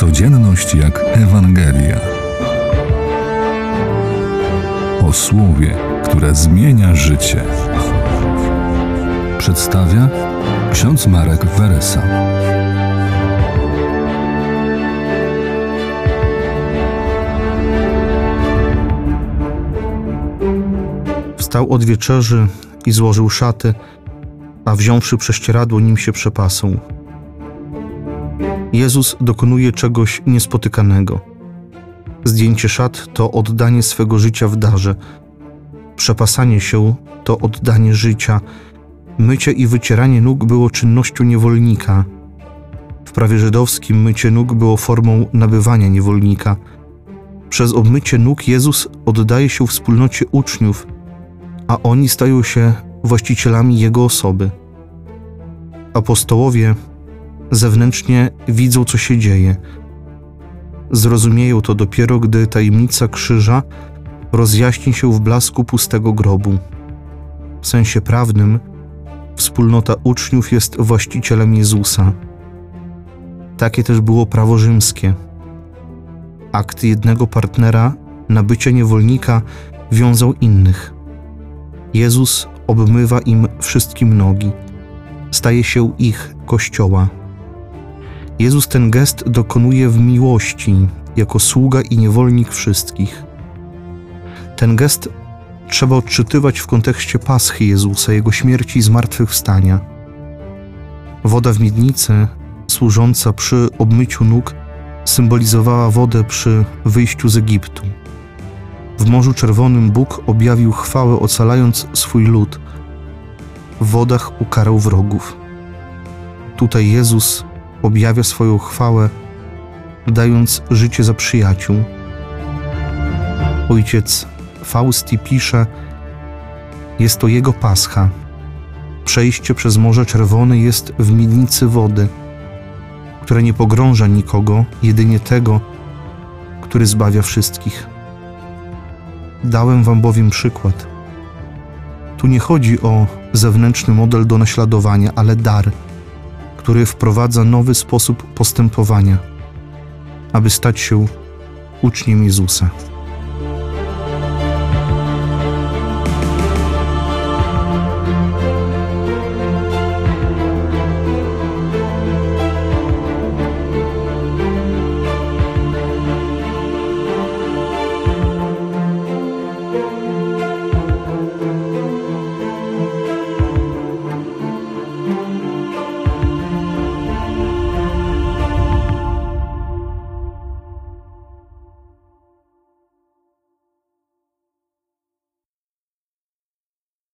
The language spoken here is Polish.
Codzienność jak Ewangelia. O słowie, które zmienia życie. Przedstawia ksiądz Marek Weresa. Wstał od wieczerzy i złożył szaty, a wziąwszy prześcieradło, nim się przepasał. Jezus dokonuje czegoś niespotykanego. Zdjęcie szat to oddanie swego życia w darze. Przepasanie się to oddanie życia. Mycie i wycieranie nóg było czynnością niewolnika. W prawie żydowskim mycie nóg było formą nabywania niewolnika. Przez obmycie nóg Jezus oddaje się wspólnocie uczniów, a oni stają się właścicielami Jego osoby. Apostołowie zewnętrznie widzą, co się dzieje. Zrozumieją to dopiero, gdy tajemnica krzyża rozjaśni się w blasku pustego grobu. W sensie prawnym, wspólnota uczniów jest właścicielem Jezusa. Takie też było prawo rzymskie. Akt jednego partnera na bycie niewolnika wiązał innych. Jezus obmywa im wszystkim nogi, staje się ich kościoła. Jezus ten gest dokonuje w miłości, jako sługa i niewolnik wszystkich. Ten gest trzeba odczytywać w kontekście Paschy Jezusa, Jego śmierci i zmartwychwstania. Woda w miednicy, służąca przy obmyciu nóg, symbolizowała wodę przy wyjściu z Egiptu. W Morzu Czerwonym Bóg objawił chwałę, ocalając swój lud. W wodach ukarał wrogów. Tutaj Jezus objawia swoją chwałę, dając życie za przyjaciół. Ojciec Fausti pisze: Jest to jego pascha. Przejście przez Morze Czerwone jest w miednicy wody, która nie pogrąża nikogo, jedynie tego, który zbawia wszystkich. Dałem wam bowiem przykład. Tu nie chodzi o zewnętrzny model do naśladowania, ale dar, który wprowadza nowy sposób postępowania, aby stać się uczniem Jezusa.